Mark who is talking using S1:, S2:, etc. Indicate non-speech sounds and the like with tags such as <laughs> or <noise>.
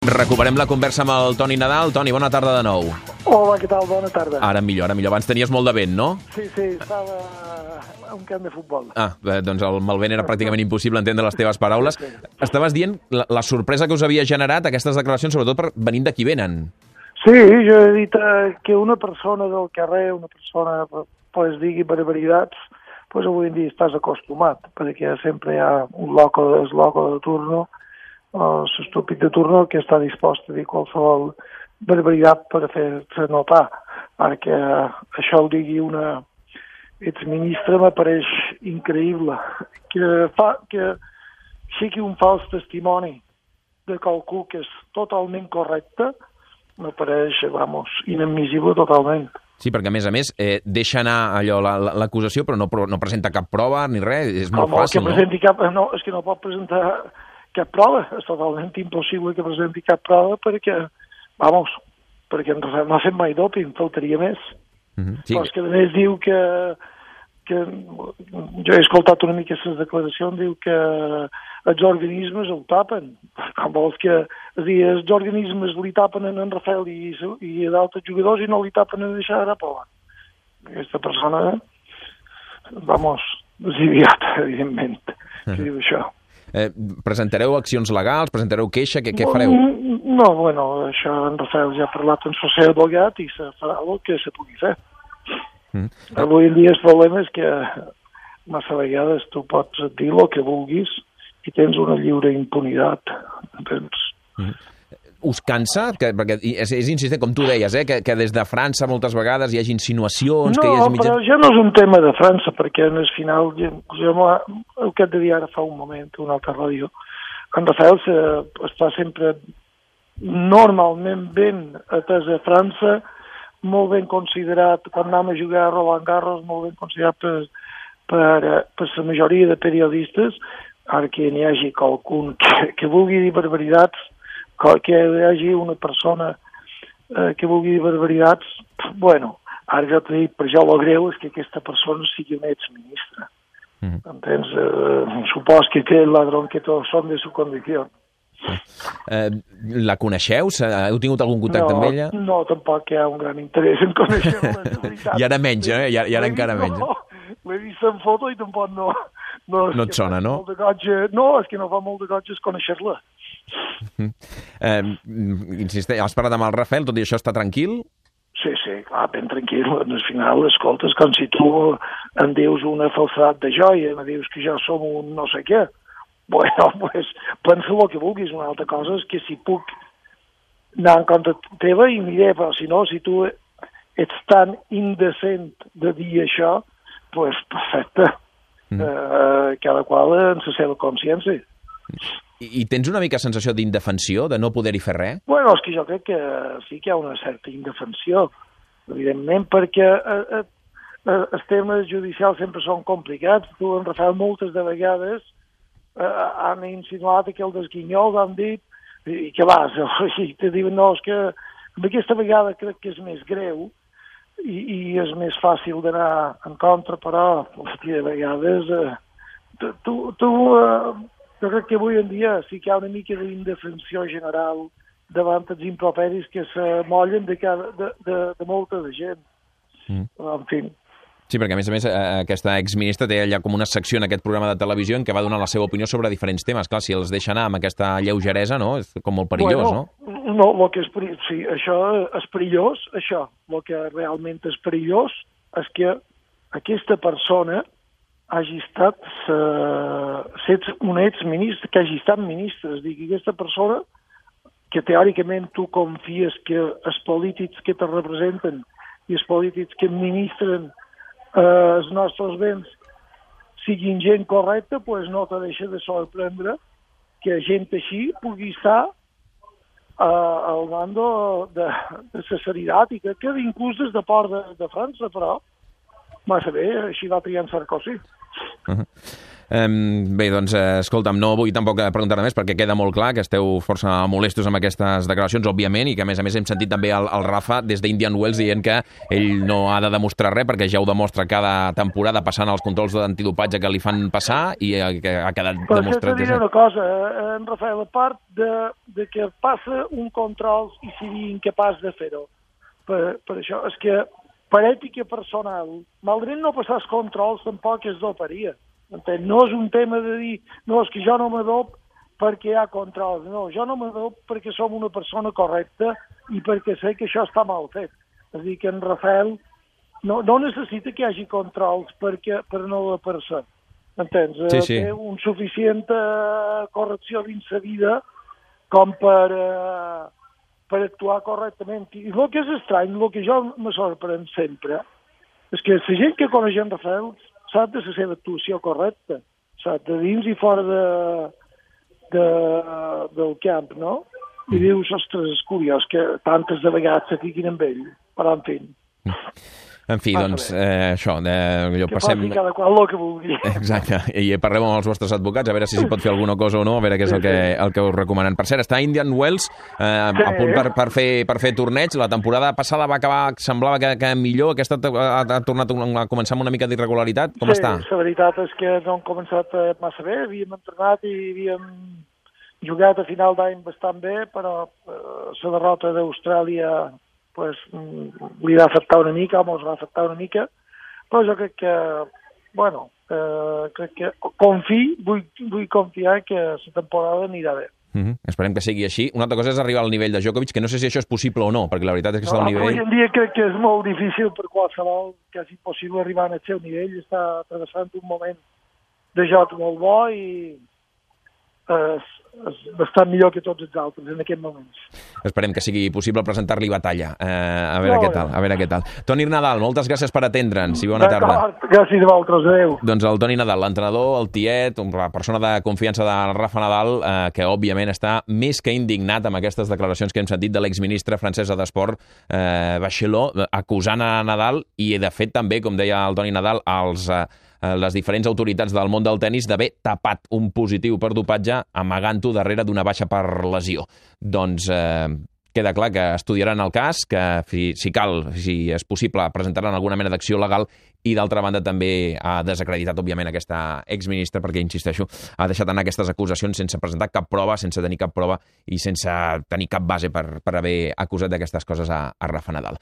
S1: Recuperem la conversa amb el Toni Nadal. Toni, bona tarda de nou.
S2: Hola, què tal? Bona tarda.
S1: Ara millor, ara millor. Abans tenies molt de vent, no?
S2: Sí, sí, estava a un camp de futbol.
S1: Ah, bé, doncs el, amb el vent era pràcticament impossible entendre les teves paraules. Estaves dient la, la sorpresa que us havia generat aquestes declaracions, sobretot per venint de qui venen.
S2: Sí, jo he dit eh, que una persona del carrer, una persona pues, digui barbaritats, pues avui en dia estàs acostumat, perquè sempre hi ha un loco, el loco de turno, o l'estúpid de turno que està dispost a dir qualsevol barbaritat per fer-se notar. Que això ho digui una exministra m'apareix increïble. Que, fa, que sigui un fals testimoni de qualcú que és totalment correcte m'apareix, vamos, inadmissible totalment.
S1: Sí, perquè a més a més eh, deixa anar allò l'acusació però no, no presenta cap prova ni res, és molt
S2: Com
S1: fàcil,
S2: que presenti
S1: no?
S2: Cap, no? És que no pot presentar cap prova, és totalment impossible que presenti cap prova perquè, vamos, perquè no ha fet mai doping, faltaria més.
S1: Mm -hmm. sí.
S2: Però és que a més diu que, que jo he escoltat una mica aquestes declaracions, diu que els organismes el tapen. <laughs> Com vols que... És dir, els organismes li tapen en en Rafael i, i d'altres jugadors i no li tapen a deixar a Pola. Aquesta persona, vamos, és idiota, <laughs> evidentment, que diu això.
S1: Eh, presentareu accions legals, presentareu queixa, què, què fareu?
S2: No, bueno, això en Rafael ja ha parlat amb el seu advocat i se farà el que se pugui fer. Mm. Avui en dia el problema és que massa vegades tu pots dir el que vulguis i tens una lliure impunitat. Entens?
S1: Mm. Us cansa? Que, perquè és, és insistent, com tu deies, eh, que, que des de França moltes vegades hi hagi insinuacions...
S2: No,
S1: que hi hagi mitja...
S2: però ja no és un tema de França, perquè en el final, jo, el que et de dir ara fa un moment, una altra ràdio, en Rafael se, està sempre normalment ben atès a França, molt ben considerat, quan anem a jugar a Roland Garros, molt ben considerat per, per, per la majoria de periodistes, ara que n'hi hagi qualcun que, que vulgui dir barbaritats, que hi hagi una persona eh, que vulgui dir barbaritats, bueno, ara ja t'he dit, per jo el greu és que aquesta persona sigui un exministre. Mm. Entens? Eh, supos que aquell ladrón que tots són de su condició.
S1: Eh, la coneixeu? Heu tingut algun contacte
S2: no,
S1: amb ella?
S2: No, tampoc hi ha un gran interès en conèixer-la, <laughs>
S1: I ara menys, eh? I ara, i ara encara menys.
S2: No, l'he vist en foto i tampoc no...
S1: No, no et sona, no?
S2: Goig, no, és que no fa molt de goig conèixer-la.
S1: Eh, insiste, has parlat amb el Rafael, tot i això està tranquil?
S2: Sí, sí, clar, ben tranquil. Al final, escoltes, com si tu em dius una falsedat de joia, em dius que jo som un no sé què. Bueno, <laughs> pues, pensa el que vulguis. Una altra cosa és que si puc anar en compte teva i miré, però si no, si tu ets tan indecent de dir això, pues perfecte. Mm. Uh, cada qual en la seva consciència.
S1: I, I tens una mica sensació d'indefensió, de no poder-hi fer res?
S2: Bueno, és que jo crec que sí que hi ha una certa indefensió, evidentment, perquè eh, eh, eh, els temes judicials sempre són complicats. Tu, en Rafael, moltes de vegades eh, han insinuat que el desguinyol han dit i, que vas, <laughs> i te diuen no, és que aquesta vegada crec que és més greu i, i és més fàcil d'anar en contra, però hosti, de vegades eh, tu, tu eh, jo crec que avui en dia sí que hi ha una mica d'indefensió general davant els improperis que se mollen de, cada, de, de, de molta de gent. Mm. En fi.
S1: Sí, perquè a més a més aquesta exministra té allà com una secció en aquest programa de televisió en què va donar la seva opinió sobre diferents temes. Clar, si els deixa anar amb aquesta lleugeresa, no? És com molt perillós,
S2: bueno,
S1: no?
S2: No, que és perillós, sí, això és perillós, això. El que realment és perillós és que aquesta persona hagi estat uh, un exministre, que hagi estat ministre. És dir, que aquesta persona, que teòricament tu confies que els polítics que te representen i els polítics que administren eh, els nostres béns siguin gent correcta, pues no te deixa de sorprendre que gent així pugui estar eh, al bando de, de la i que, que inclús des de fora de, de França, però massa bé, així va triar en Sarkozy.
S1: Uh -huh. Um, bé, doncs, eh, escolta'm, no vull tampoc preguntar més perquè queda molt clar que esteu força molestos amb aquestes declaracions, òbviament, i que a més a més hem sentit també el, el Rafa des d'Indian Wells dient que ell no ha de demostrar res perquè ja ho demostra cada temporada passant els controls d'antidopatge que li fan passar i eh, que ha quedat
S2: Però
S1: demostrat.
S2: Però diré una cosa, eh, en Rafael, a part de, de que passa un control i sigui incapaç de fer-ho, per, per això és que per ètica personal, malgrat no passar els controls, tampoc es doparia. Entens? No és un tema de dir, no, és que jo no m'adop perquè hi ha controls. No, jo no m'adop perquè som una persona correcta i perquè sé que això està mal fet. És a dir, que en Rafael no, no necessita que hi hagi controls perquè, per no aparèixer. Entens?
S1: Sí, sí.
S2: Té un suficient eh, correcció dins la vida com per, eh, per actuar correctament. I el que és estrany, el que jo me sorprèn sempre, és que la gent que coneix en Rafael sap de la seva actuació correcta, sap de dins i fora de, de, del camp, no? I
S1: Mm.
S2: dius, ostres, és curiós que tantes de vegades se fiquin amb ell, però en fi,
S1: En fi, doncs, eh, això, eh, allò,
S2: que
S1: passem...
S2: faci cada qual el que vulgui. <laughs>
S1: Exacte, i parlem amb els vostres advocats a veure si s'hi pot fer alguna cosa o no, a veure què és el que, el que us recomanen. Per cert, està Indian Wells eh,
S2: Sí.
S1: a punt per, per, fer, per fer torneig. La temporada passada va acabar, semblava que, que millor, aquesta ha, ha tornat a, a començar amb una mica d'irregularitat. Com
S2: sí,
S1: està?
S2: la veritat és que no hem començat eh, massa bé, havíem entrenat i havíem jugat a final d'any bastant bé, però eh, la derrota d'Austràlia pues, mm, li va afectar una mica, o ens va afectar una mica, però jo crec que, bueno, eh, crec que confi, vull, vull confiar que la temporada anirà bé.
S1: Mm -hmm. Esperem que sigui així. Una altra cosa és arribar al nivell de Djokovic, que no sé si això és possible o no, perquè la veritat és que està al
S2: Avui
S1: nivell...
S2: en dia crec que és molt difícil per qualsevol, quasi impossible arribar al seu nivell, està travessant un moment de joc molt bo i és, és bastant millor que tots els altres en aquests moments.
S1: Esperem que sigui possible presentar-li batalla. Eh, a veure
S2: Molt
S1: què tal, a veure què tal. Toni Nadal, moltes gràcies per atendre'ns i bona tarda.
S2: Gràcies a vosaltres, adeu.
S1: Doncs el Toni Nadal, l'entrenador, el tiet, la persona de confiança de Rafa Nadal, eh, que òbviament està més que indignat amb aquestes declaracions que hem sentit de l'exministre francesa d'Esport, eh, Bachelot, acusant a Nadal i, de fet, també, com deia el Toni Nadal, als, eh, les diferents autoritats del món del tennis d'haver tapat un positiu per dopatge amagant-ho darrere d'una baixa per lesió. Doncs eh, queda clar que estudiaran el cas, que si, si cal, si és possible, presentaran alguna mena d'acció legal i d'altra banda també ha desacreditat, òbviament, aquesta exministra perquè, insisteixo, ha deixat anar aquestes acusacions sense presentar cap prova, sense tenir cap prova i sense tenir cap base per, per haver acusat d'aquestes coses a, a Rafa Nadal.